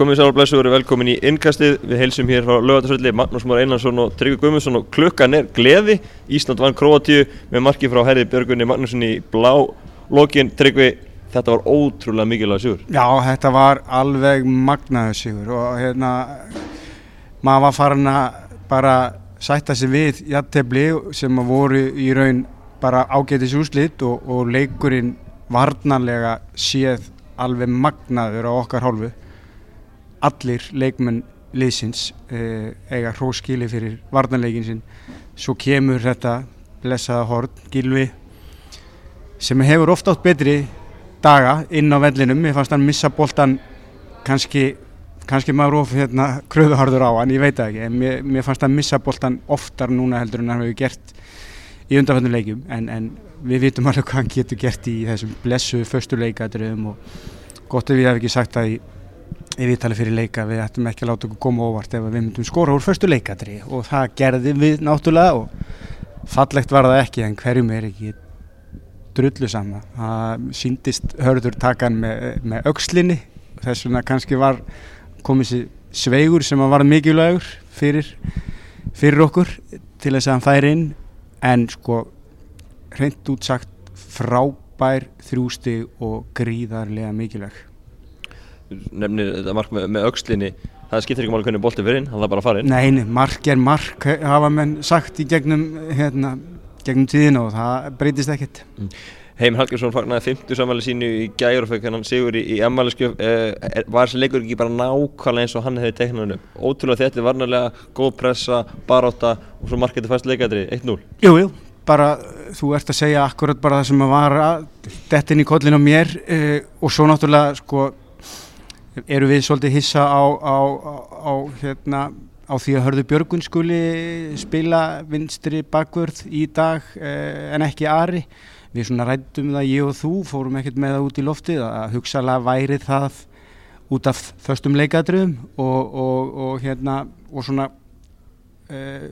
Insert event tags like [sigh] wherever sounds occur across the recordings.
Komið sálar blæsum og velkomin í innkastið. Við heilsum hér frá lögatarsvelli Magnús Mór Einarsson og Tryggvi Guðmundsson og klukkan er gleði. Ísland vann Kroatíu með marki frá Herði Björgunni Magnússon í blá lokin. Tryggvi, þetta var ótrúlega mikilvæg sigur. Já, þetta var alveg magnaður sigur og hérna maður var farin að bara sætta sig við jattefli sem voru í raun bara ágætis úslitt og, og leikurinn varnarlega séð alveg magnaður á okkar hálfu allir leikmenn liðsins eh, eiga hróskili fyrir varnarleikin sinn. Svo kemur þetta blessaða hort Gilvi sem hefur ofta átt betri daga inn á vellinum. Ég fannst hann missa boltan kannski, kannski maður of hérna, kröðuharður á hann, ég veit það ekki en mér, mér fannst hann missa boltan oftar núna heldur en hann hefur gert í undanfændum leikum en, en við vitum alveg hvað hann getur gert í þessum blessu förstu leikadröðum og gott ef ég hef ekki sagt það í í viðtali fyrir leika við ættum ekki að láta okkur koma óvart ef við myndum skora úr förstu leikadri. Og það gerði við náttúrulega og fallegt var það ekki en hverjum er ekki drullu saman það síndist hörður takan með, með aukslinni þess vegna kannski var komið sér sveigur sem var mikilvægur fyrir, fyrir okkur til þess að hann færi inn. En sko hreint útsagt frábær þrjústi og gríðarlega mikilvæg nefnir þetta mark með, með aukslinni það skiptir ekki máli hvernig bolti fyrir inn, það er bara að fara inn. Nei, mark er mark hafa menn sagt í gegnum hérna, gegnum tíðina og það breytist ekkert. Mm. Heimir Hallgrímsson fagnaði 50 samvæli sínu í gægur og fekk hann sigur í, í emmaliðskjöf eh, var þessi leikur ekki bara nákvæmlega eins og hann hefði teiknað hann upp. Ótrúlega þetta er varnarlega góð pressa, baráta og svo marketið fæst leikadri 1-0 Jújú, bara þú ert að segja akkurat bara það sem að var dettin í kollin á mér eh, og svo náttúrulega sko eru við svolítið hissa á, á, á, hérna, á því að Hörður Björgun skuli spila vinstri bakvörð í dag eh, en ekki Ari við svona rættum það ég og þú fórum ekkert með það út í loftið að hugsalega væri það út af þöstum leikadröðum og, og, og hérna og svona eh,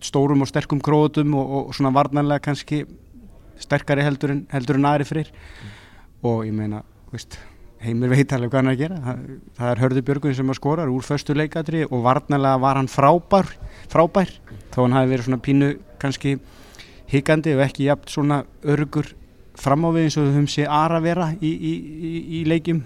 stórum og sterkum gróðum og, og svona varnanlega kannski sterkari heldur en, heldur en Ari fyrir mm. og ég meina, veist heimir veit alveg hvað hann er að gera. Það, er Hörður Björgun sem að skorar úr förstu leikadri og varnalega var hann frábær frábær, þó hann hafi verið svona pínu kannski higgandi og ekki jafn svona örgur fram á við eins og þau höfum sé aðra vera í, í, í, í leikjum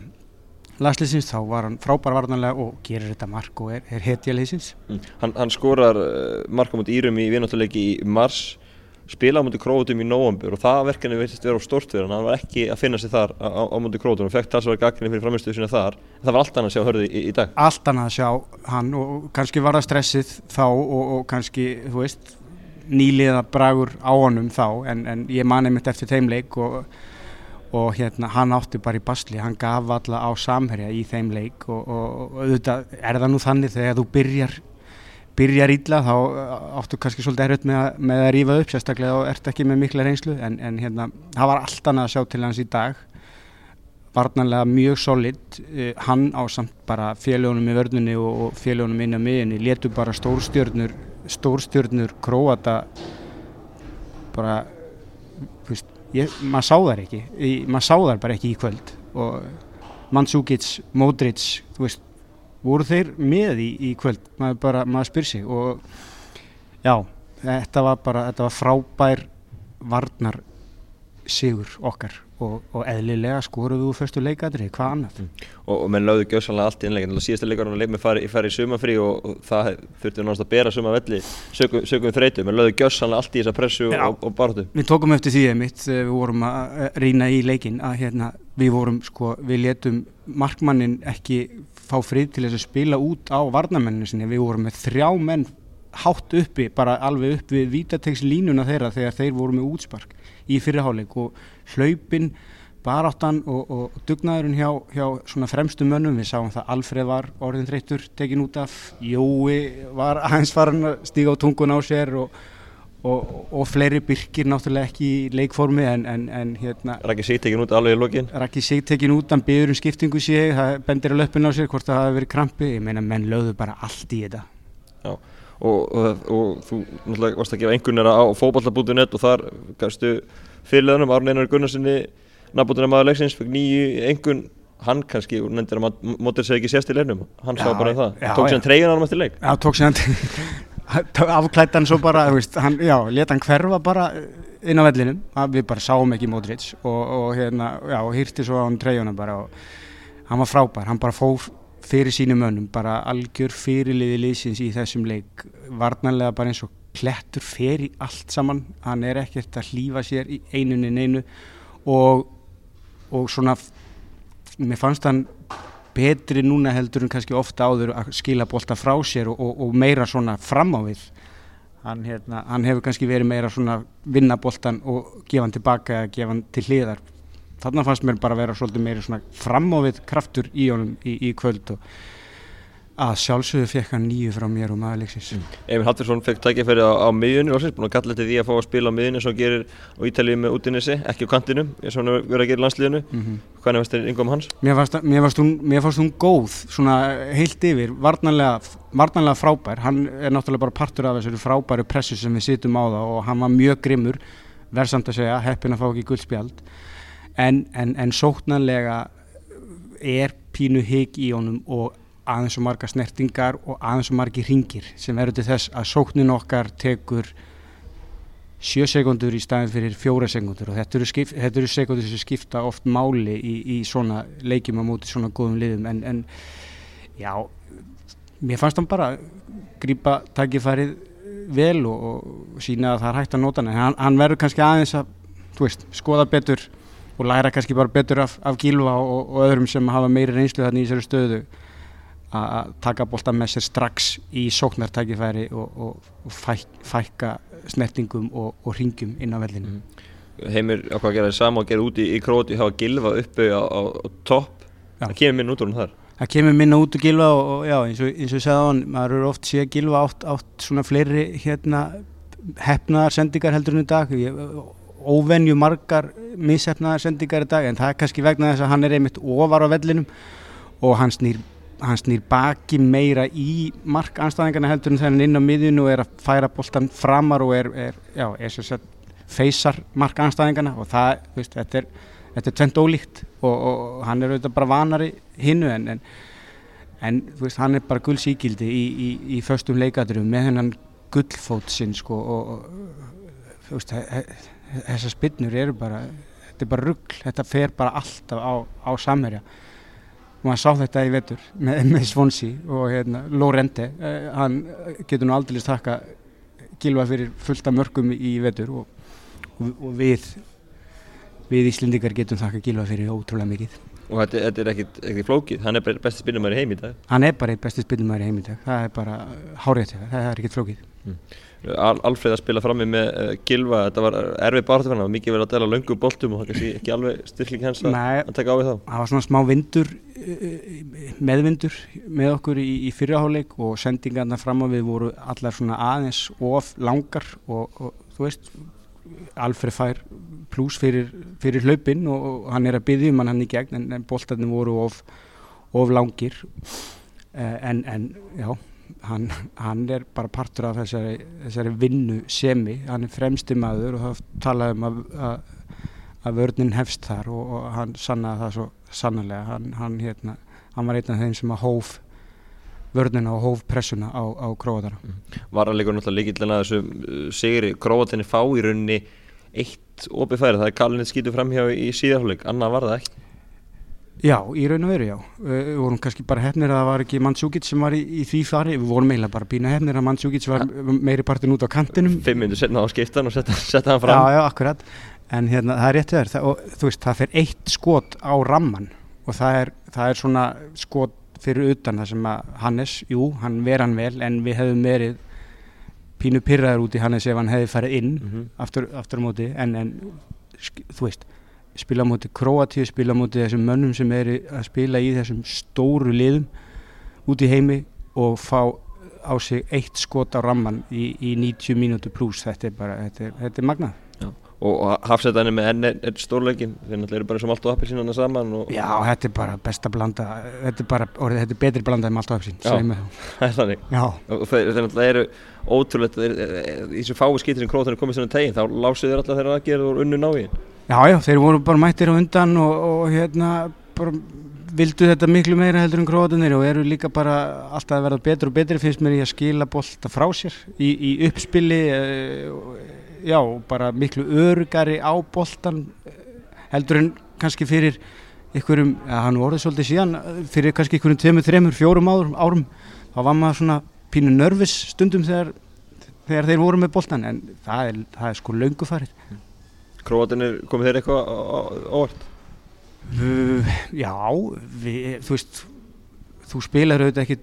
lasleysins, þá var hann frábær varnalega og gerir þetta mark og er, er hetja leysins mm. hann, hann skorar uh, marka mot Írum í vinnáttuleiki í mars spila á mútið krótum í nóambur og það verkefni veitist vera á stort fyrir hann, var ekki að finna sig þar á, á mútið krótum og fekk talsverðar gagginni fyrir framistuðu sína þar. En það var allt annað að sjá hörði í, í dag. Allt annað að sjá hann og kannski var það stressið þá og, og kannski, þú veist nýliða bragur á honum þá. En, en ég mani mitt eftir þeimleik og, og hérna hann átti bara í basli, hann gaf alla á samherja í þeimleik og, og auðvitað er það nú þannig þegar þú byrjar byrjar ítla þá uh, áttu kannski svolítið erfitt með, með að rýfa upp sérstaklega og ert ekki með mikla reynslu en, en hérna, það var allt annað að sjá til hans í dag. Varnanlega mjög solid. Uh, hann á samt bara félagunum í vörnunni og, og félagunum inn á miðinni letu bara stórstjörnur stórstjörnur króata bara veist, ég, maður sá þar ekki. Maður sá þar bara ekki í kvöld. Og Mandsúkits, Modric þú veist voru þeir með í, í kvöld? Maður bara, maður spyr sig og já, þetta var bara þetta var frábær varnar sigur okkar og, og eðlilega skoruðu úr fyrstu leikadri hvað annað? Mm. og, og menn lögðu gjössanlega allt í innlegin síðasta leikarinn leif með fari, fari í sumafrí og, og það þurfti náttúrulega að bera suma velli sögum, sögum þreytu, menn lögðu gjössanlega allt í þessa pressu Já, og barðu Við tókum eftir því einmitt, við vorum að rýna í leikin að hérna, við vorum sko, við letum markmannin ekki fá frið til þess að spila út á varnamenninu sinni, við vorum með þrjá menn hátt uppi, bara alveg upp við vítategslínuna þeirra þegar þeir voru með útspark í fyrirháleik og hlaupin, baráttan og, og dugnaðurinn hjá, hjá svona fremstu mönnum, við sáum það Alfred var orðin þreytur tekin út af Jói var aðeins farin að stíga á tungun á sér og og, og fleiri byrkir náttúrulega ekki í leikformi en, en, en hérna Rækki sig tekin út alveg í lokin. Rækki sig tekin út, hann byður um skiptingu sig það bendir að löppin á sér hvort það hafi verið krampi. Ég meina menn lögðu bara allt í þetta. Já, og, og, og þú náttúrulega varst að gefa einhvernera á fókbaltabútu.net og þar gafstu fyrirleðanum Arne Einar Gunnarssoni nabútuna maður leiksins, fekk nýju einhvern hann kannski, og nefndir að mótur sér ekki sérst í leiknum, hann sá Já, bara um það. já, tók sér hann treyjan á hann eftir leik. Já, tók sér hann [laughs] afklætt hann svo bara, veist, hann, já, let hann hverfa bara inn á vellinum. Við bara sáum ekki Modric og, og hérna, já, hýrti svo á hann treyjuna bara og hann var frábær, hann bara fór fyrir sínum mönnum, bara algjör fyrirliði liðsins í þessum leik. Varnanlega bara eins og klettur í allt saman, hann er ekkert að hlýfa sér í einunni neinu og, og svona mér fannst hann betri núna heldur en kannski ofta áður að skila bolta frá sér og, og, og meira svona fram á við. Hann, hérna, hann hefur kannski verið meira svona vinna boltan og gefa hann tilbaka eða gefa hann til hliðar. Þarna fannst mér bara vera svolítið meira svona fram á við kraftur í honum í, í kvöld og að sjálfsögðu fekk hann nýju frá mér og maður leiksins. Emil Hallfjörnsson fekk tækifæri á, á miðjunni loksins, búin að kalla til því að fá að spila á miðjunni eins og gerir á Ítalíu með útinnessi, ekki á kantinum eins og hann verið að gera í landsliðinu. Mm Hvernig veist þér yngum hans? Mér fannst, mér, fannst hún, mér fannst hún góð, svona heilt yfir, varnanlega, varnanlega frábær. Hann er náttúrulega bara partur af þessari frábæru pressu sem við sittum á það og hann var mjög grimmur, verðsamt að segja, heppin að er pínu higg í honum og aðeins og marga snertingar og aðeins og margi ringir sem eru til þess að sóknin okkar tekur sjö sekundur í staðin fyrir fjóra sekundur og þetta eru, skip, þetta eru sekundur sem skipta oft máli í, í svona leikjum á móti svona góðum liðum. En, en já, mér fannst hann bara grípa takkifærið vel og, og sína að það er hægt að nota hann en hann, hann verður kannski aðeins að veist, skoða betur og læra kannski bara betur af, af Gílva og, og öðrum sem hafa meiri reynslu þarna í þessari stöðu að taka bolta með sér strax í sóknartækifæri og, og, og fæk, fækka snertingum og, og ringjum inn á vellinu. Heimir ákvað að gera það sama og gera úti í Króti hafa gilfa uppi á, á, á topp? Já. það kemur minn út úr hún þar. Það kemur minna út úr Gilva og, og já, eins og, ég segði á hann, maður eru oft séð Gilva átt, átt svona fleiri hérna hefnaðar sendingar heldur en í dag, ég, óvenju margar mishefnaðar sendingar í dag en það er kannski vegna þess að hann er einmitt ofar á vellinum og hann snýr, hann snýr baki meira í mark anstæðingarna heldur en hann inn á miðjunu og er að færa boltan framar og er, er já, er sem sagt feysar mark anstæðingarna og það, veist, þetta er þetta er tvent ólíkt og, og hann er auðvitað bara vanari hinnu en, en, en veist, hann er bara gullsíkildi í, í, í föstum leikaturum með hennan gullfót sinn sko og, og veist, þessar spinnur eru bara þetta er bara rugg, þetta fer bara alltaf á, á samherja og maður sá þetta í vetur með, með Svonsi og hérna, Lorente eh, hann getur nú aldrei takka gilva fyrir fullta mörgum í vetur og, og, og við við Íslendingar getum þakka Gilva fyrir ótrúlega mikið. og þetta, þetta er ekkit, ekkit flókið, hann er besti spinnumæri heim í dag. Hann er bara eitt besti spilnumæður í heim í dag, það er bara hárið til það, er ekkert flókið. Al, Alfreð að spila frammi með uh, Gilva, þetta var erfið baráttu fyrir hann, það var mikið verið að dela löngum boltum og það kannski ekki alveg styrkling hans að, að taka á við þá. Það var svona smá vindur, eh, meðvindur með okkur í, í fyrraháleik og sendingarna fram á við voru allar svona aðeins of langar og, og þú veist, Alfreð fær pluss fyrir, fyrir hlaupinn og, og hann er að byggja um hann hann í gegn en, en boltarnir voru of, of langir. Eh, en, en já, hann, hann er bara partur af þessari, þessari vinnu semi, hann er fremsti maður og það talaði um að, að, að vörnin hefst þar og, og hann sannaði það svo sannarlega. Hann, hann, hérna, hann var einn af þeim sem að hóf vörnina og hóf pressuna á, á króatara Varalegur náttúrulega líkillin að þessu uh, sigri. Króatinni fá í rauninni eitt opið færi, það er Kalinit skýtur fram hjá í síðarhóleik, annað var það ekki Já, í raun og veru já. Við vorum kannski bara hefnir að það var ekki Mandsjúkits sem var í, í því fari, við vorum eiginlega bara bína hefnir að Mandsjúkits var meiri partin út á kantinum. Fimm minnur setna á skiptan og setja, setja hann fram. Já, já, akkurat. En hérna, það er rétt þér. Það, og þú veist, það fer eitt skot á ramman og það er, það er svona skot fyrir utan það sem að Hannes, jú, hann ver hann vel en við hefðum verið pínu pyrraður út í Hannes ef hann hefði farið inn Mhm. aftur, aftur á móti. En, en þú veist spila móti Kroatíu, spila móti þessum mönnum sem eru að spila í þessum stóru liðum út í heimi og fá á sig eitt skot á ramman í, í 90 mínútur pluss þetta er bara, þetta er, þetta er magnað. Og, og hafsættan er með enn einn einn stórleikin þeir náttúrulega eru bara sem allt og appelsín hann saman og Já, þetta er bara besta blanda þetta er bara, orðið, þetta er betri blanda en allt á öfsinn Já. segjum við þá. það er þannig. Já, og þeir, náttúrulega eru ótrúlegt þeir, í þessu fái skýtir sem Króatinni komið svona tegin þá lásuð þeir alltaf þeirra aðgerð og unnu návíin já, já, þeir voru bara mættir á undan og, og hérna bara vildu þetta miklu meira heldur en króatunir og eru líka bara alltaf að verða betur og betri finnst mér í að skila bolta frá sér í, í uppspili uh, já, bara miklu örugari á boltan heldur en kannski fyrir ykkurum, ja, hann voruð svolítið síðan fyrir kannski ykkurum tveimur, þreimur, fjórum árum, árum þá var maður svona pínu nörvis stundum þegar, þegar þeir voru með boltan en það er, það er sko löngu farið Króatunir komið þeir eitthvað óvart? Uh, já, við, þú veist þú spilar auðvitað ekki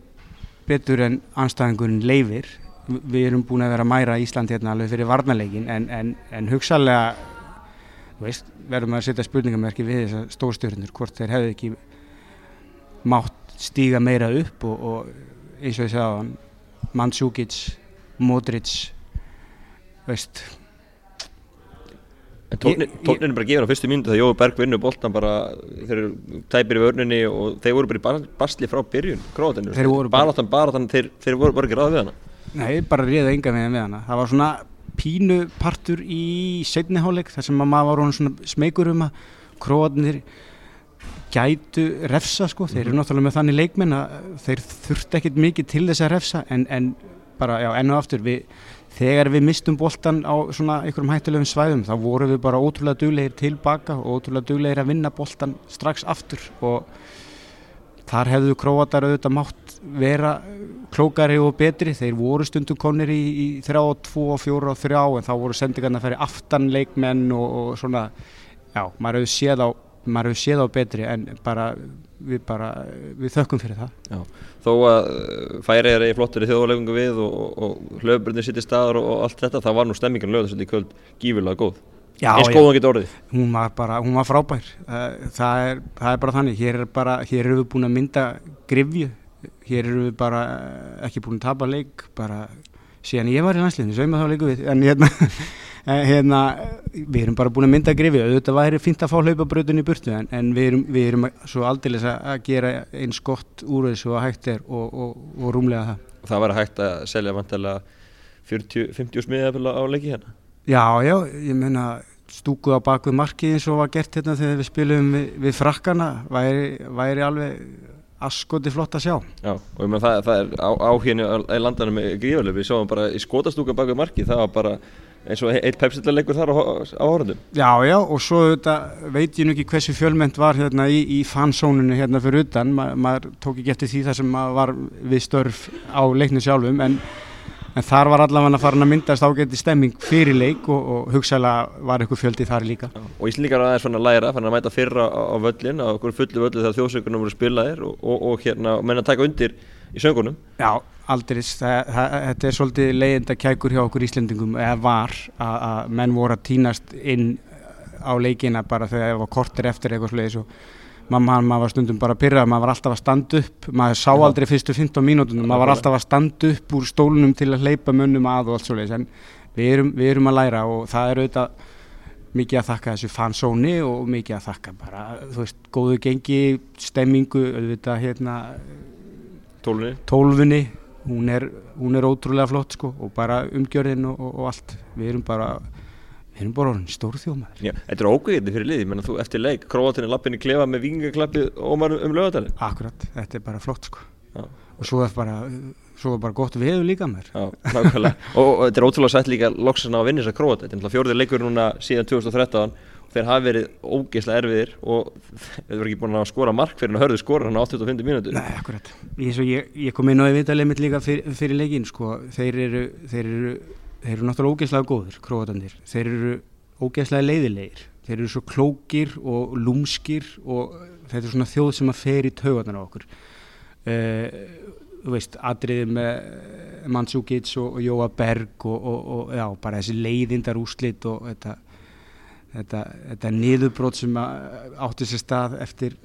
betur en anstæðingurinn leifir við erum búin að vera að mæra Ísland hérna alveg fyrir varnarleikin en, en, en hugsalega veist, verðum að setja spurningamerki við þessar stórstjórnir hvort þeir hefðu ekki mátt stíga meira upp og, og eins og ég sagði Mandsjúkic, Modric veist En tónin er bara gefin á fyrstu mínutu þegar Jói Berg vinnur bóltan bara þeir eru tæpir í vörninni og þeir voru bara í basli frá byrjun króatinu, baráttan, baráttan þeir, þeir voru bara ekki ráð við hana. Nei, bara riða enga með hana. Það var svona pínu partur í setniháleik þar sem maður var svona smegur um að króatinir gætu refsa sko, þeir eru mhm. náttúrulega með þannig leikmenn að þeir þurft ekkit mikið til þess að refsa en, en bara, já, ennu aftur við þegar við mistum boltan á svona einhverjum hættilegum svæðum þá vorum við bara ótrúlega duglegir tilbaka og ótrúlega duglegir að vinna boltan strax aftur. Og þar hefðu króatar auðvitað mátt vera klókari og betri. Þeir voru stundum konir í, í 3, 2, 4 og 3 en þá voru sendingarna að ferja aftanleikmenn og, og svona. Já, maður hefur séð séð á betri en bara við bara, við þökkum fyrir það. Já, þó að uh, færi er í flottur í þjóðulegungu við og, og, og hlöfbrunnir sitt í staður og, allt þetta það var nú stemmingin lögðarsöldi í kvöld gífilega góð. Já, eins góðan getur orðið. Hún var bara, hún var frábær. Það er, það er bara þannig, hér er bara hér eru við búin að mynda grifju hér eru við bara ekki búin að tapa leik bara síðan ég var í landsliðinu, sveima þá leiku við en hérna Eh, hérna, við erum bara búin að mynda að grifi auðvitað væri fint að fá hlaupabröðun í burtu en, en við erum, við erum svo aldeilis að gera eins gott úr þessu að hægt er og, og, og rúmlega það. Það var að hægt að selja vantilega 50 smiðið á leiki hérna? Já, já, ég menna stúkuð á bakvið markið eins og var gert hérna þegar við spilum við, við frakkana væri, væri alveg askoti flott að sjá. Já, og ég menn það, það er á, á hérna í landanum gríðarlega, við sjáum bara í skotastúka bakvið markið, það var bara eins og eitt pepsillarleikur þar á, á horfandum Já, já, og svo þetta, veit ég nú ekki hversu fjölment var hérna í, í fansónunu hérna fyrir utan, Ma, maður tók ekki eftir því það sem var við störf á leiknum sjálfum, en, en þar var allavega að fara að myndast ágætti stemming fyrir leik og, og hugsaðlega var eitthvað fjöldi þar líka. Já, Og Íslíkar aðeins fann að læra, fann að mæta fyrra á, á völlin, á fullu völlu þegar þjóðsökunum voru spilaðir og, og, og hérna menna að taka undir í söngunum. Já, aldrei, þetta er svolítið leiðinda kækur hjá okkur Íslendingum eða var að menn voru að týnast inn á leikina bara þegar það var kortir eftir eitthvað sliðis og mamma hann, maður var stundum bara að pyrra maður var alltaf að standa upp, maður sá aldrei fyrstu 15 mínútunum, maður var alltaf að standa upp úr stólunum til að hleypa munnum að og allt svolítið, en við erum, við erum að læra og það er auðvitað mikið að þakka þessu fansóni og mikið að þakka bara, þú veist, góðu gengi stemmingu, auðvitað hérna tólfunni hún er, hún er ótrúlega flott sko og bara umgjörðin og, og, og allt. Við erum bara við erum bara stórþjómaður þetta er ógæðið fyrir liði, menn að þú eftir leik króatinni lappinni klefa með vingaklappið ómar um lögadalinn Akkurat, þetta er bara flott sko. Já. og svo er bara svo er bara gott veðu líka mér. Já, og, og þetta er ótrúlega sætt líka loksast að vinna þess að króat þetta er fjórið leikur núna síðan 2013 þeir hafi verið ógeðslega erfiðir og þeir verið ekki búin að skora mark fyrir að hörðu skora hann á 85 mínútur. Nei, akkurat, ég, ég, ég kom inn á viðtalið mitt líka fyr, fyrir leikin sko. þeir, eru, þeir, eru, þeir eru náttúrulega ógeðslega góður, króatandir þeir eru ógeðslega leiðilegir. Þeir eru svo klókir og lúmskir og þetta er svona þjóð sem að fer í taugarnar á okkur. Uh, þú veist, atriðið með Mansúkits og, og Jóa Berg og, og, og já, bara þessi leiðindar úslit og þetta þetta, þetta niðurbrót sem átti sér stað eftir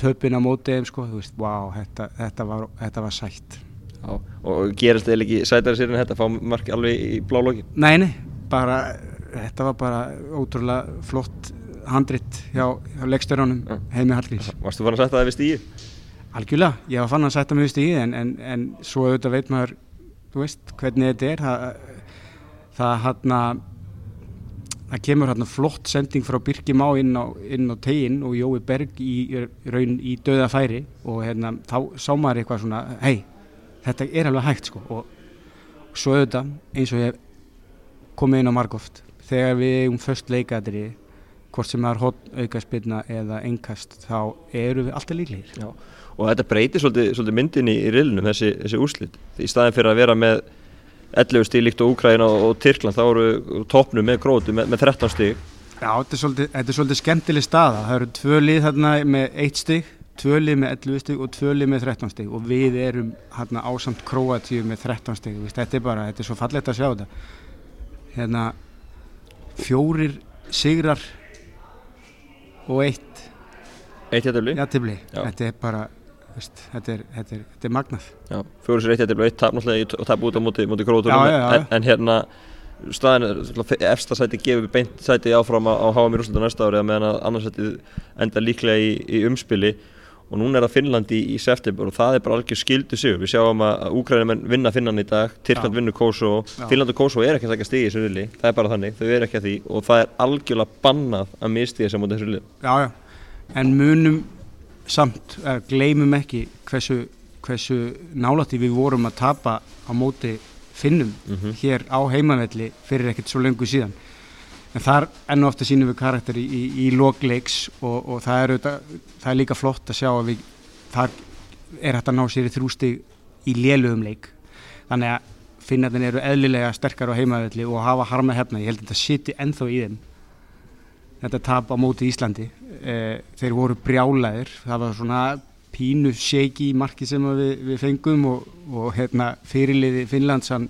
töpina mótið sko, þú veist, wow, þetta, þetta, var, þetta var sætt Já, og gerast eða ekki sætari sér en þetta fá mark alveg í blá loki? Nei, nei, bara þetta var bara ótrúlega flott handrit hjá, hjá leikstörunum ja. heimi Hallgrís Varstu fann að setja það við stíði? Algjörlega, ég var fann að setja mig við stíði en, en, en svo auðvitað veit maður þú veist hvernig þetta er það, það hann að það kemur hérna flott sending frá Birki Má inn á, á teginn og Jói Berg í raun í döða færi og hérna þá sá maður eitthvað svona hei, þetta er alveg hægt sko. Og, og svo auðvitað eins og ég komið inn á margóft þegar við eigum först leikadri hvort sem það er hot aukaspilna eða engast þá eru við alltaf líklegir. Og þetta breytir svolítið, svolítið myndinni í rilunum þessi, þessi úrslit. Í staðin fyrir að vera með 11 stíl líkt og Úkræna og, Tyrkland þá eru topnum með grótu með, með 13 stíl Já, þetta er svolítið, þetta er svolítið skemmtileg staða. Það eru tvö lið þarna með 1 stíl tvö lið með 11 stíl og tvö lið með 13 stíl og við erum hérna ásamt Kroatíu með 13 stíl þetta er bara, þetta er svo fallegt að sjá þetta. Hérna fjórir sigrar og eitt Eitt? Jættibli, þetta er bara veist, þetta, er, þetta, er, þetta er magnað. Já, fjórir sér eitt jættibli og eitt tap náttúrulega og tap út á móti, móti Kroatíu en, en hérna staðin efsta sæti gefur beint sæti áfram á HM í Rúslandu næsta ári meðan að annarsæti enda líklega í, í umspili. Og núna er það Finnlandi í, í september og það er bara algjör skildu sig við sjáum að Úkrænum vinna Finnan í dag Tyrkland vinnur Kosovo, Finnland og Kosovo er ekki að taka stigi í þessu rulli, það er bara þannig, þau er ekki að því og það er algjörlega bannað að misti þess að samt, er, gleymum ekki hversu, hversu nálætti við vorum að tapa á móti Finnum mm -hmm. hér á heimavelli fyrir ekkert svo lengur síðan. En þar enn og ofta sínum við karakter í, í, í logleiks og, og það, er auðvitað, það er líka flott að sjá að við, þar er hægt að ná sér í þrústi í lélögum leik. Þannig að finnarnir eru eðlilega sterkar á heimavelli og hafa harma hefna, ég held að þetta siti ennþá í þeim þetta tap á móti Íslandi e, þeir voru brjálæðir. Það var svona pínu shake í marki sem við, við fengum og, og hérna, fyrirliði Finnlands hann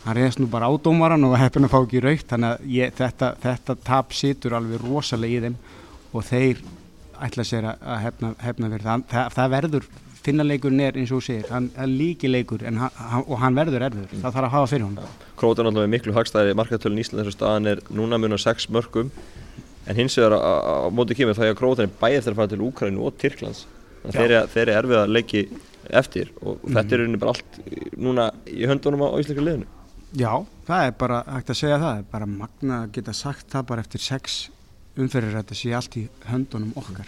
hann reyðast nú bara ádómaran og heppin að fá ekki raukt. Þannig að ég, þetta, þetta tap situr alveg rosalega í þeim og þeir ætla sér að hefna, hefna verið það, það, það verður finnarleikurinn er eins og segir hann er líki leikur hann, og hann verður erður, mm. það þarf að hafa fyrir hann Krótan er náttúrulega miklu hagstæði markaðtölun í Ísland þessu staðan er núna munar 6 mörgum en hins vegar á móti kemur þá er Krótan bæðið eftir að fara til Úkrænu og Tyrklands þeir eru erfið að leiki eftir og mm. þetta er rauninni bara allt núna í höndunum á íslika liðinu Já, það er bara hægt að segja það, er bara magna að geta sagt það bara eftir sex umferðir þetta sé allt í höndunum okkar.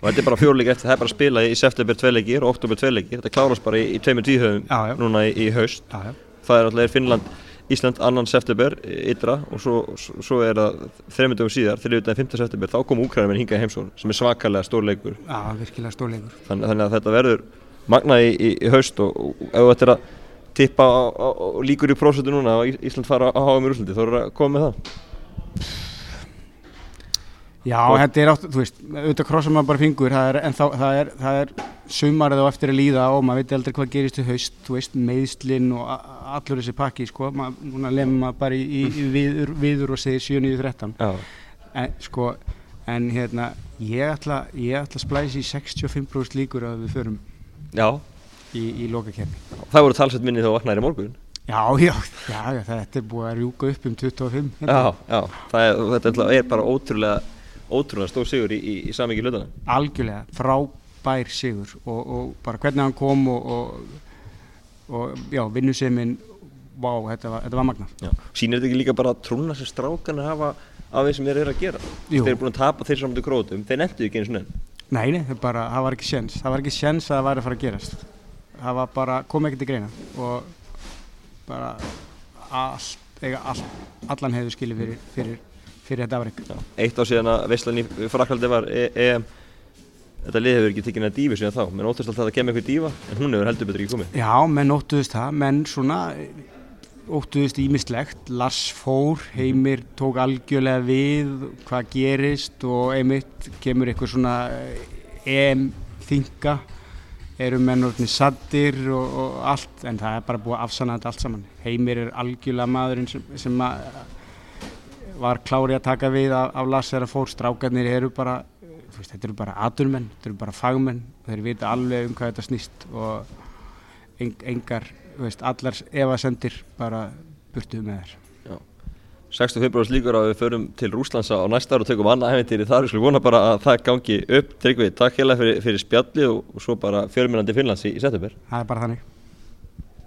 og þetta er bara fjórleik eftir, það er bara að spila í september tveileikir og oktober tveileikir, þetta klárast bara í, í tveimur tíðhauðum núna í, í haust. Já, já. Það er alltaf Finnland, Ísland annan september, ytra og svo, svo er það þreymundum síðar, er 5. september, þá kom Úkrænum en hingað heimsón sem er svakalega stórleikur. Já, virkilega stórleikur. Þann, þannig að þetta verður magna í, í haust og, og ef þetta er að tippa á, á, á, líkur í prósentu núna að Ísland fara að hafa með Úslandi, þú eru að koma með það? Já, þetta er átt, þú veist, auðvitað krossa maður bara fingur, það er, en þá, það er, það er sumarið á eftir að líða og maður veit aldrei hvað gerist í haust, þú veist, meðslinn og allur þessi pakki, sko, maður, núna lemur maður bara í, í, viður, viður og segir 7-9-13, en sko, en hérna, ég ætla, ég ætla að splæsi í 65% líkur að við förum. Já í, í lokakefni. Það voru talsett minni þá vaknaðir í morgun? Já, já, já, já, þetta er búið að rjúka upp um 25. Hérna. Já, já, er, þetta er bara ótrúlega, ótrúlega stór sigur í, í, samvikið hlutana. Algjörlega, frábær sigur og, og bara hvernig hann kom og, og, og já, vinnuseminn, vá, þetta var, var magna. Sýnir þetta ekki líka bara trúna sem strákan að hafa af því sem þeir eru að gera? Jú. Þeir eru búin að tapa þeir saman til grótum, þeir nefndu ekki eins og nefn. Nei, nei, bara, það var ekki sjens, það var ekki sjens að það væri að fara að gerast það var bara, kom ekki til greina og bara allt, eiga all, allan hefur skilið fyrir, fyrir, fyrir þetta afreg Eitt á síðan að Veistlan í Fraklandi var EM Þetta lið hefur ekki tekinn að dífi síðan þá. Menn óttast alltaf að kemur eitthvað dífa en hún hefur heldur betur ekki komið. Já, menn óttuðist það, menn svona óttuðist ímislegt Lars fór, Heimir tók algjörlega við hvað gerist og einmitt kemur eitthvað svona EM þinga eru mennurni sattir og, og allt en það er bara búið að afsanna þetta allt saman. Heimir er algjörlega maðurinn sem, sem var klári að taka við af, af Lassera fór. Strákarnir eru bara veist, þetta eru bara aturmenn, þetta eru bara fagmenn þeir vita alveg um hvað þetta snýst og engar veist, allar evasendir bara burtuð með þér. 6. februars líkur að við förum til Rúslands á næsta ára og tökum annað æfintýri þar. Við skulum vona bara að það gangi upp. Tryggvi, takk hérlega fyrir, fyrir spjalli og, og svo bara fjörminandi Finnlands í, í setjumver Það er bara þannig